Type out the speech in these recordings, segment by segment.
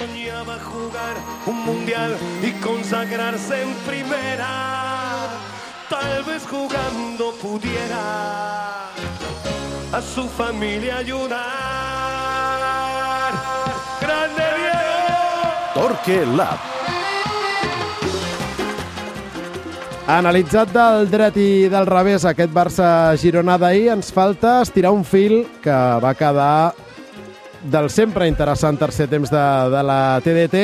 soñaba jugar un mundial y consagrarse en primera. Tal vez jugando pudiera a su familia ayudar. ¡Grande Diego! Torque Lab. Analitzat del dret i del revés aquest Barça-Girona d'ahir, ens falta estirar un fil que va quedar del sempre interessant tercer temps de, de la TDT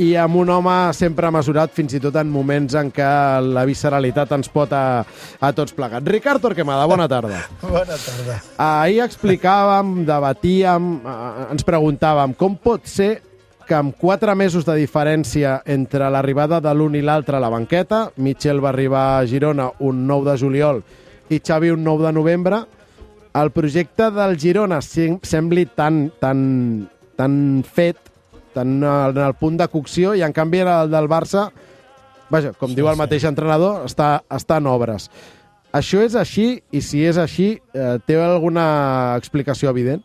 i amb un home sempre mesurat fins i tot en moments en què la visceralitat ens pot a, a tots plegats. Ricard Torquemada, bona tarda. Bona tarda. Ahir explicàvem, debatíem, eh, ens preguntàvem com pot ser que amb quatre mesos de diferència entre l'arribada de l'un i l'altre a la banqueta, Michel va arribar a Girona un 9 de juliol i Xavi un 9 de novembre, el projecte del Girona sem- sembli tan, tan, tan fet, tan en el punt de cocció, i en canvi el del Barça, vaja, com sí, diu el mateix entrenador, està, està en obres. Això és així, i si és així, eh, té alguna explicació evident?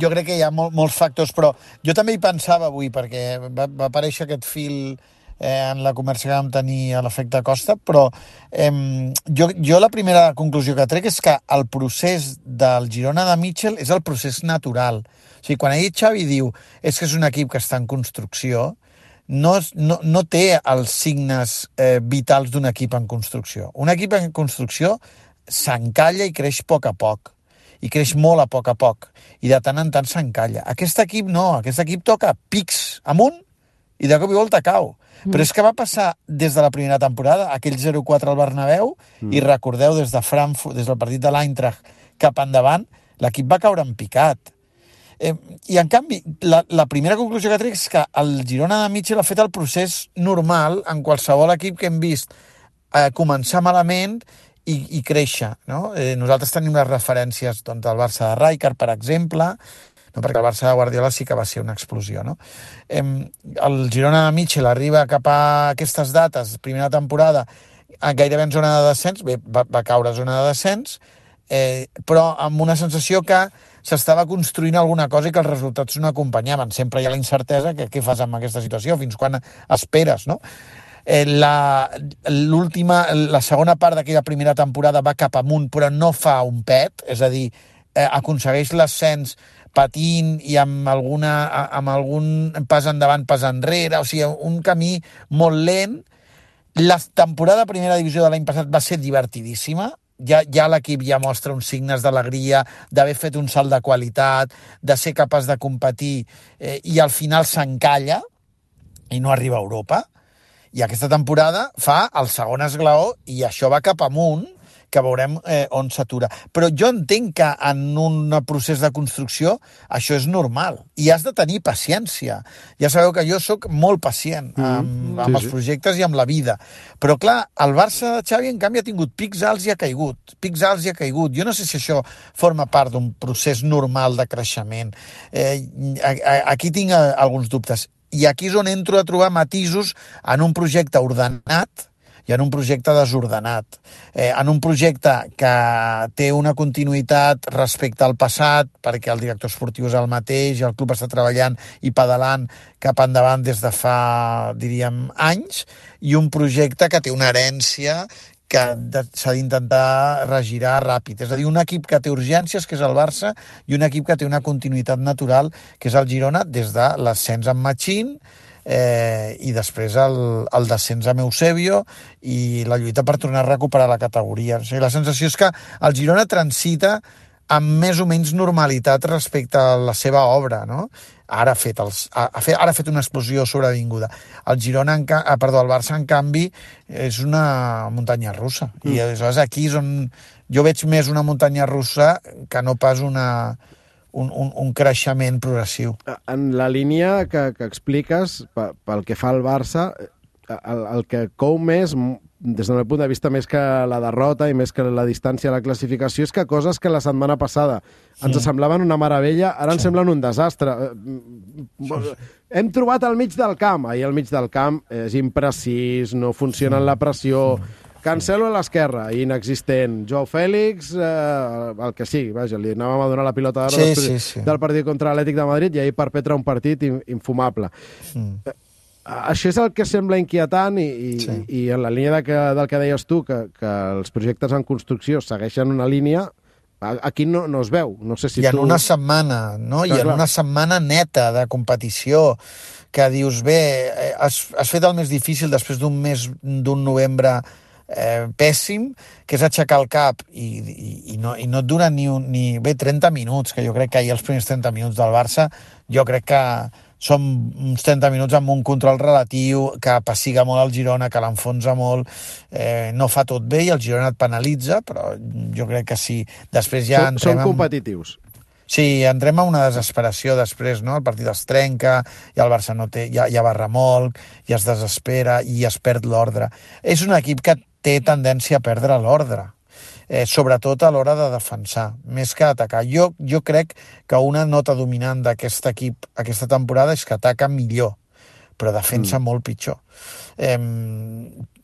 Jo crec que hi ha mol, molts factors, però jo també hi pensava avui, perquè va, va aparèixer aquest fil eh, en la conversa que vam tenir a l'efecte Costa, però eh, jo, jo la primera conclusió que trec és que el procés del Girona de Mitchell és el procés natural. O sigui, quan ahir Xavi diu és que és un equip que està en construcció, no, no, no té els signes eh, vitals d'un equip en construcció. Un equip en construcció s'encalla i creix a poc a poc i creix molt a poc a poc i de tant en tant s'encalla. Aquest equip no, aquest equip toca pics amunt i de cop i volta cau. Mm. Però és que va passar des de la primera temporada, aquell 0-4 al Bernabéu, mm. i recordeu, des de Frankfurt, des del partit de l'Eintracht cap endavant, l'equip va caure en picat. Eh, I, en canvi, la, la primera conclusió que trec és que el Girona de Mitchell ha fet el procés normal en qualsevol equip que hem vist eh, començar malament i, i créixer. No? Eh, nosaltres tenim les referències doncs, del Barça de Rijkaard, per exemple, no? perquè el Barça de Guardiola sí que va ser una explosió. No? Eh, el Girona de Mitchell arriba cap a aquestes dates, primera temporada, gairebé en zona de descens, bé, va, va caure a zona de descens, eh, però amb una sensació que s'estava construint alguna cosa i que els resultats no acompanyaven. Sempre hi ha la incertesa que què fas amb aquesta situació, fins quan esperes, no? Eh, la, la segona part d'aquella primera temporada va cap amunt, però no fa un pet, és a dir, eh, aconsegueix l'ascens patint i amb, alguna, amb algun pas endavant, pas enrere, o sigui, un camí molt lent. La temporada de primera divisió de l'any passat va ser divertidíssima, ja, ja l'equip ja mostra uns signes d'alegria, d'haver fet un salt de qualitat, de ser capaç de competir eh, i al final s'encalla i no arriba a Europa. I aquesta temporada fa el segon esglaó i això va cap amunt, que veurem eh, on s'atura. Però jo entenc que en un procés de construcció això és normal i has de tenir paciència. Ja sabeu que jo sóc molt pacient amb, amb sí, els sí. projectes i amb la vida. Però clar, el Barça de Xavi en canvi ha tingut pics alts i ha caigut. Pics alts i ha caigut. Jo no sé si això forma part d'un procés normal de creixement. Eh, aquí tinc eh, alguns dubtes. I aquí és on entro a trobar matisos en un projecte ordenat i en un projecte desordenat. Eh, en un projecte que té una continuïtat respecte al passat, perquè el director esportiu és el mateix el club està treballant i pedalant cap endavant des de fa, diríem, anys, i un projecte que té una herència que s'ha d'intentar regirar ràpid. És a dir, un equip que té urgències, que és el Barça, i un equip que té una continuïtat natural, que és el Girona, des de l'ascens amb Machín, eh, i després el, el descens amb Eusebio i la lluita per tornar a recuperar la categoria. O sigui, la sensació és que el Girona transita amb més o menys normalitat respecte a la seva obra, no? Ara ha fet, els, ha, fet, ara ha fet una explosió sobrevinguda. El Girona, en, ca- ah, perdó, el Barça, en canvi, és una muntanya russa. Mm. I aleshores aquí és on jo veig més una muntanya russa que no pas una, un, un, un creixement progressiu. En la línia que, que expliques, pe- pel que fa al Barça, eh, el, el que cou més, des del punt de vista, més que la derrota i més que la distància a la classificació, és que coses que la setmana passada ens semblaven una meravella, ara ens semblen un desastre. Eh, mm, Hem trobat al mig del camp, ahir al mig del camp és imprecís, no funciona en la pressió, Cancelo a l'esquerra, inexistent. Joao Fèlix, eh, el que sigui, vaja, li anàvem a donar la pilota d'ara Sí, sí, sí. del partit contra l'Atlètic de Madrid i ahir perpetra un partit in- infumable. Mm. Això és el que sembla inquietant i, i, Sí. i en la línia de que, del que deies tu, que, que els projectes en construcció segueixen una línia, aquí no, no es veu. No sé si I en tu... una setmana, no? I Clar, en clar. una setmana neta de competició que dius, bé, eh, has, has fet el més difícil després d'un mes, d'un novembre eh, pèssim, que és aixecar el cap i, i, i, no, i no et dura ni, un, ni bé 30 minuts, que jo crec que ahir els primers 30 minuts del Barça, jo crec que són uns 30 minuts amb un control relatiu que passiga molt el Girona, que l'enfonsa molt, eh, no fa tot bé i el Girona et penalitza, però jo crec que sí. Després ja són, són en- competitius. Sí, entrem a una desesperació després, no? El partit es trenca, i el Barça no té, ja, ja va remolc, i es desespera, i es perd l'ordre. És un equip que té tendència a perdre l'ordre, eh, sobretot a l'hora de defensar, més que atacar. Jo, jo crec que una nota dominant d'aquest equip aquesta temporada és que ataca millor, però defensa mm. molt pitjor. Eh,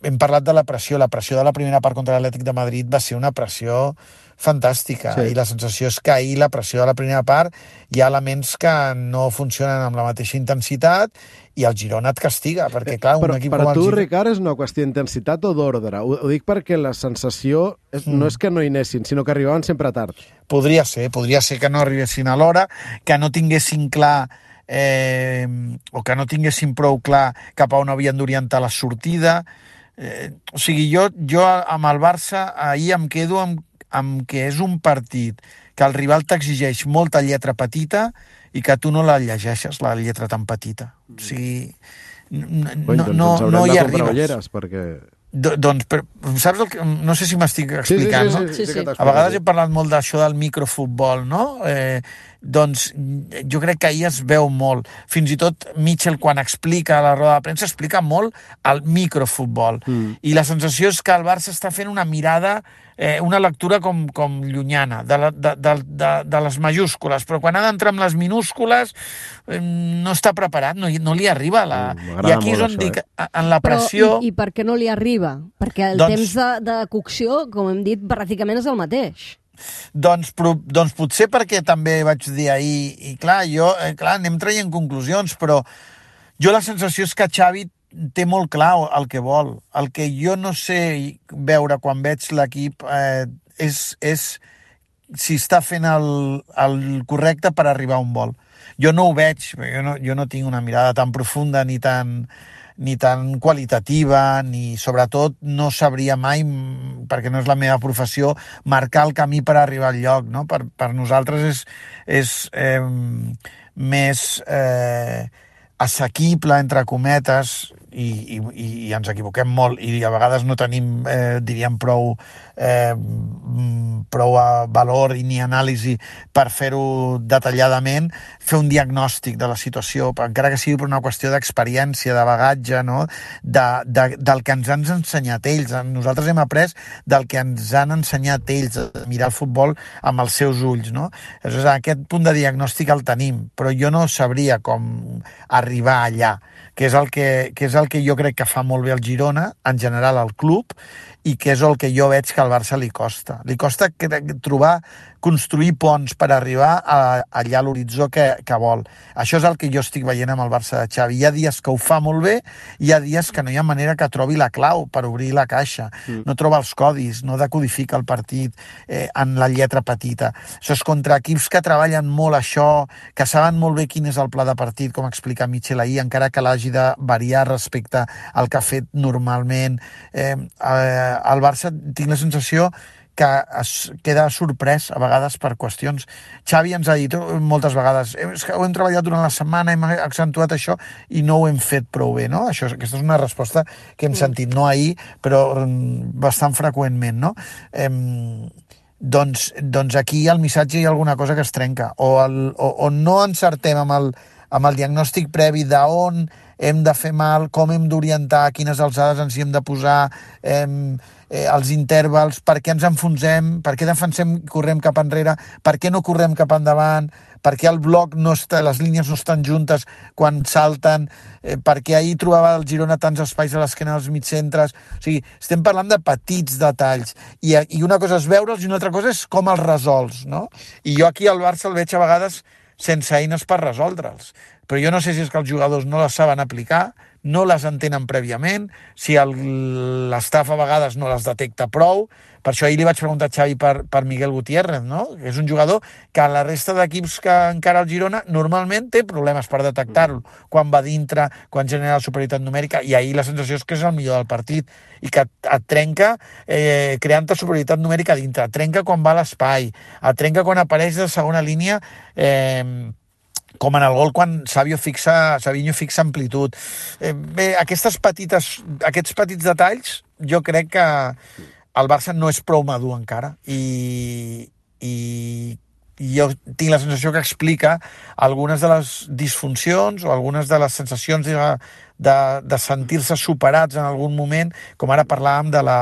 hem parlat de la pressió. La pressió de la primera part contra l'Atlètic de Madrid va ser una pressió fantàstica Sí. i la sensació és que ahir la pressió de la primera part hi ha elements que no funcionen amb la mateixa intensitat i el Girona et castiga, perquè clar, un Però equip per com el tu, Girona... Ricard, és una qüestió d'intensitat o d'ordre? Ho, ho dic perquè la sensació és, Mm. no és que no hi anessin, sinó que arribaven sempre tard. Podria ser, podria ser que no arribessin a l'hora, que no tinguessin clar eh, o que no tinguessin prou clar cap a on havien d'orientar la sortida. Eh, o sigui, jo, jo amb el Barça ahir em quedo amb, amb que és un partit que el rival t'exigeix molta lletra petita i que tu no la llegeixes, la lletra tan petita. O sigui, n- Coi, no, doncs no, no hi arribes. ulleres, perquè... Do, doncs, per, saps el que... No sé si m'estic explicant, no? Sí, sí. que A vegades he parlat molt d'això del microfutbol, no? Eh, doncs jo crec que ahir es veu molt. Fins i tot Mitchell, quan explica a la roda de premsa, explica molt el microfutbol. Mm. I la sensació és que el Barça està fent una mirada, eh, una lectura com, com llunyana, de, la, de, de, de, de les majúscules, però quan ha d'entrar amb les minúscules eh, no està preparat, no, no li arriba. La... Mm, I aquí és on això, dic, en la Però, pressió... i, I per què no li arriba? Perquè el Doncs- temps de, de cocció, com hem dit, pràcticament és el mateix. Doncs, pro, doncs potser perquè també vaig dir ahir, i clar, jo, eh, clar, anem traient conclusions, però jo la sensació és que Xavi té molt clar el que vol. El que jo no sé veure quan veig l'equip eh, és, és si està fent el, el correcte per arribar a un vol. Jo no ho veig, jo no, jo no tinc una mirada tan profunda ni tan, ni tan qualitativa, ni sobretot no sabria mai, perquè no és la meva professió, marcar el camí per arribar al lloc. No? Per, per nosaltres és, és eh, més eh, assequible, entre cometes, i, i, i ens equivoquem molt i a vegades no tenim, eh, diríem, prou, eh, mm, prou a valor i ni anàlisi per fer-ho detalladament, fer un diagnòstic de la situació, encara que sigui per una qüestió d'experiència, de bagatge, no? de, de, del que ens han ensenyat ells. Nosaltres hem après del que ens han ensenyat ells, mirar el futbol amb els seus ulls. No? Aleshores, aquest punt de diagnòstic el tenim, però jo no sabria com arribar allà que és, el que, que és el que jo crec que fa molt bé el Girona, en general al club, i que és el que jo veig que al Barça li costa. Li costa trobar, construir ponts per arribar a, allà a l'horitzó que, que vol. Això és el que jo estic veient amb el Barça de Xavi. Hi ha dies que ho fa molt bé, hi ha dies que no hi ha manera que trobi la clau per obrir la caixa. Mm. No troba els codis, no decodifica el partit eh, en la lletra petita. Això és contra equips que treballen molt això, que saben molt bé quin és el pla de partit, com explica Michel ahir, encara que l'hagi de variar respecte al que ha fet normalment. Eh, eh, el Barça tinc la sensació que es queda sorprès a vegades per qüestions. Xavi ens ha dit eh, moltes vegades "Eh, és que ho hem treballat durant la setmana, hem accentuat això i no ho hem fet prou bé, no? Això, aquesta és una resposta que hem sentit, no ahir, però mm, bastant freqüentment, no? Em, doncs, doncs aquí al missatge hi ha alguna cosa que es trenca o, el, o, o no encertem amb el, amb el diagnòstic previ d'on hem de fer mal, com hem d'orientar, quines alçades ens hi hem de posar, eh, eh, els intervals, per què ens enfonsem, per què defensem i correm cap enrere, per què no correm cap endavant, per què el bloc no està, les línies no estan juntes quan salten, eh, per què ahir trobava el Girona tants espais a l'esquena dels mitcentres... O sigui, estem parlant de petits detalls. I, i una cosa és veure'ls i una altra cosa és com els resols, no? I jo aquí al Barça el veig a vegades sense eines per resoldre'ls. Però jo no sé si és que els jugadors no les saben aplicar, no les entenen prèviament, si l'estaf a vegades no les detecta prou. Per això ahir li vaig preguntar a Xavi per, per Miguel Gutiérrez, no? que és un jugador que a la resta d'equips que encara el Girona normalment té problemes per detectar-lo, quan va dintre, quan genera la superioritat numèrica, i ahir la sensació és que és el millor del partit, i que et trenca eh, creant superioritat numèrica dintre, et trenca quan va a l'espai, et trenca quan apareix de segona línia eh, com en el gol quan Sabio fixa, Savinho fixa amplitud. Eh, bé, aquestes petites, aquests petits detalls jo crec que el Barça no és prou madur encara i, i, jo tinc la sensació que explica algunes de les disfuncions o algunes de les sensacions de, de, de sentir-se superats en algun moment, com ara parlàvem de la,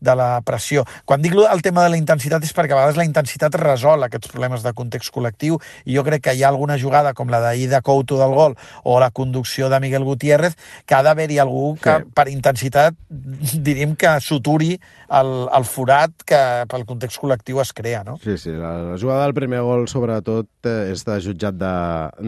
de la pressió. Quan dic el tema de la intensitat és perquè a vegades la intensitat resol aquests problemes de context col·lectiu i jo crec que hi ha alguna jugada com la d'ahir de Couto del gol o la conducció de Miguel Gutiérrez que ha d'haver-hi algú que sí. per intensitat diríem que suturi el, el forat que pel context col·lectiu es crea, no? Sí, sí, la, la jugada del primer gol sobretot eh, és de jutjat de,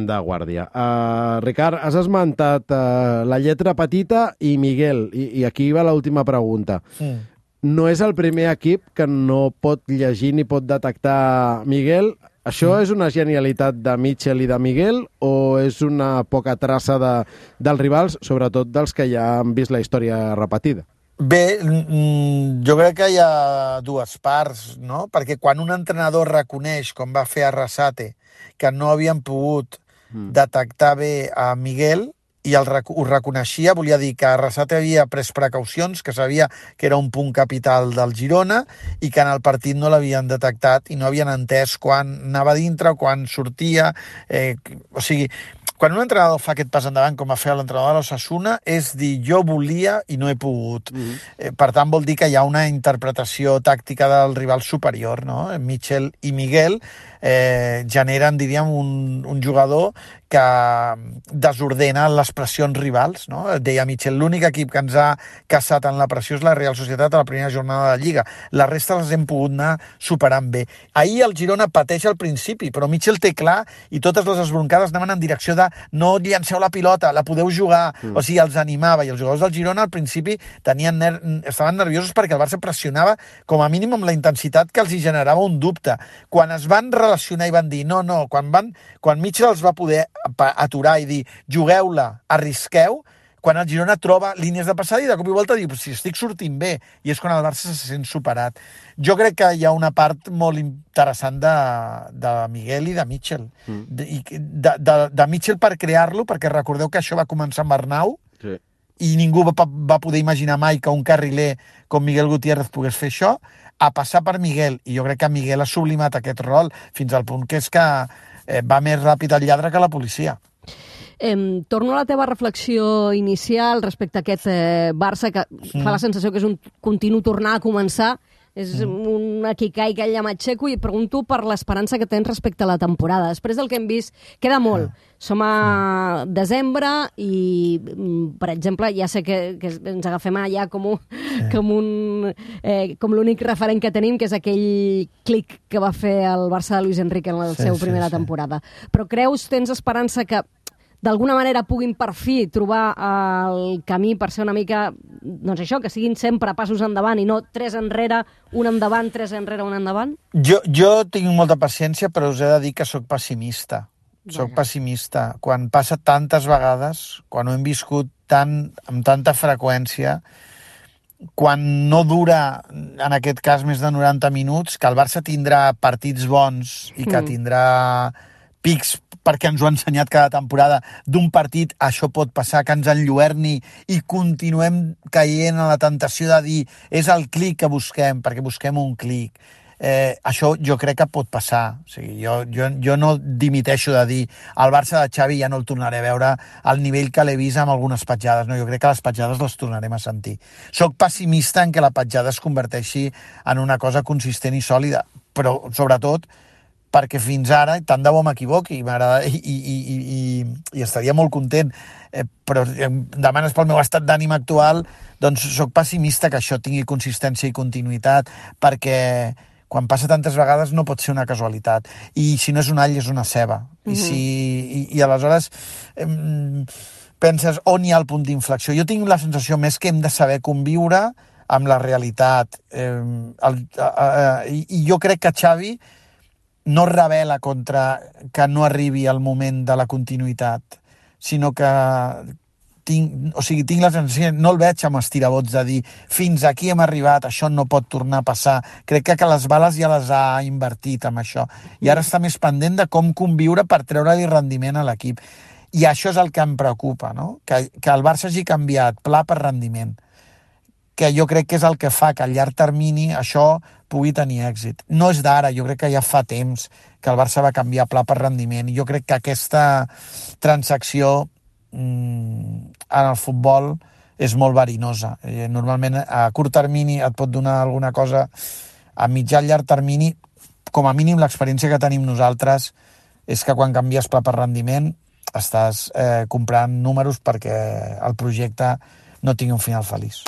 de guàrdia. Uh, Ricard, has esmentat uh, la lletra petita i Miguel, i, i aquí va l'última pregunta. Mm no és el primer equip que no pot llegir ni pot detectar Miguel. Això mm. és una genialitat de Mitchell i de Miguel o és una poca traça de, dels rivals, sobretot dels que ja han vist la història repetida? Bé, mm, jo crec que hi ha dues parts, no? Perquè quan un entrenador reconeix, com va fer Arrasate, que no havien pogut mm. detectar bé a Miguel, i el, ho reconeixia, volia dir que Arrasate havia pres precaucions, que sabia que era un punt capital del Girona i que en el partit no l'havien detectat i no havien entès quan anava dintre, quan sortia... Eh, o sigui, quan un entrenador fa aquest pas endavant, com a fer l'entrenador de l'Ossassuna, és dir, jo volia i no he pogut. Mm -hmm. eh, per tant, vol dir que hi ha una interpretació tàctica del rival superior, no? Mitchell i Miguel eh, generen, diríem, un, un jugador que desordena les pressions rivals. No? Deia Michel, l'únic equip que ens ha caçat en la pressió és la Real Societat a la primera jornada de la Lliga. La resta les hem pogut anar superant bé. Ahir el Girona pateix al principi, però Michel té clar i totes les esbroncades anaven en direcció de no llanceu la pilota, la podeu jugar, mm. o sigui, els animava. I els jugadors del Girona al principi tenien ner estaven nerviosos perquè el Barça pressionava com a mínim amb la intensitat que els hi generava un dubte. Quan es van relacionar i van dir no, no, quan, van, quan Mitchell els va poder aturar i dir jugueu-la, arrisqueu, quan el Girona troba línies de passada i de cop i volta diu si estic sortint bé, i és quan el Barça se sent superat. Jo crec que hi ha una part molt interessant de, de Miguel i de Mitchell. Mm. De, de, de, de Mitchell per crear-lo, perquè recordeu que això va començar amb Arnau, sí. i ningú va, va poder imaginar mai que un carriler com Miguel Gutiérrez pogués fer això, a passar per Miguel, i jo crec que Miguel ha sublimat aquest rol fins al punt que és que eh, va més ràpid el lladre que la policia. Eh, torno a la teva reflexió inicial respecte a aquest eh, Barça que mm. fa la sensació que és un continu tornar a començar és mm. un Kikai que ella m'aixeco i pregunto per l'esperança que tens respecte a la temporada. Després del que hem vist, queda molt. Mm. Som a desembre i, mm, per exemple, ja sé que, que ens agafem allà com un, sí. com un eh, com l'únic referent que tenim, que és aquell clic que va fer el Barça de Luis Enrique en la sí, seva primera sí, sí. temporada. Però creus, tens esperança que d'alguna manera puguin per fi trobar el camí per ser una mica, doncs això, que siguin sempre passos endavant i no tres enrere, un endavant, tres enrere, un endavant? Jo, jo tinc molta paciència, però us he de dir que sóc pessimista. Soc pessimista. Quan passa tantes vegades, quan ho hem viscut tant, amb tanta freqüència, quan no dura, en aquest cas, més de 90 minuts, que el Barça tindrà partits bons i que mm. tindrà pics perquè ens ho ha ensenyat cada temporada, d'un partit això pot passar, que ens enlluerni i continuem caient a la tentació de dir és el clic que busquem, perquè busquem un clic. Eh, això jo crec que pot passar. O sigui, jo, jo, jo no dimiteixo de dir el Barça de Xavi ja no el tornaré a veure al nivell que l'he vist amb algunes petjades. No? Jo crec que les petjades les tornarem a sentir. Soc pessimista en que la petjada es converteixi en una cosa consistent i sòlida, però sobretot perquè fins ara, tant de bo m'equivoqui, i, i, i, i, i estaria molt content, eh, però em demanes pel meu estat d'ànim actual, doncs sóc pessimista que això tingui consistència i continuïtat, perquè quan passa tantes vegades no pot ser una casualitat. I si no és un all, és una ceba. Mm -hmm. I, mhm. si, i, I aleshores eh, penses on hi ha el punt d'inflexió. Jo tinc la sensació més que hem de saber conviure amb la realitat. Eh, el, eh, eh, I jo crec que Xavi no revela contra que no arribi el moment de la continuïtat, sinó que tinc, o sigui, tinc la sensació, no el veig amb estirabots de dir fins aquí hem arribat, això no pot tornar a passar. Crec que, que les bales ja les ha invertit amb això. I ara està més pendent de com conviure per treure-li rendiment a l'equip. I això és el que em preocupa, no? que, que el Barça hagi canviat pla per rendiment que jo crec que és el que fa que a llarg termini això pugui tenir èxit. No és d'ara, jo crec que ja fa temps que el Barça va canviar pla per rendiment jo crec que aquesta transacció mmm, en el futbol és molt verinosa. Eh, normalment a curt termini et pot donar alguna cosa, a mitjà i llarg termini, com a mínim l'experiència que tenim nosaltres és que quan canvies pla per rendiment estàs eh, comprant números perquè el projecte no tingui un final feliç.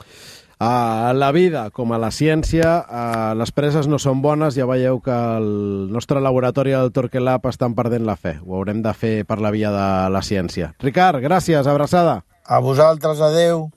A la vida, com a la ciència, a les preses no són bones. Ja veieu que el nostre laboratori del Torquelab estan perdent la fe. Ho haurem de fer per la via de la ciència. Ricard, gràcies, abraçada. A vosaltres, adeu.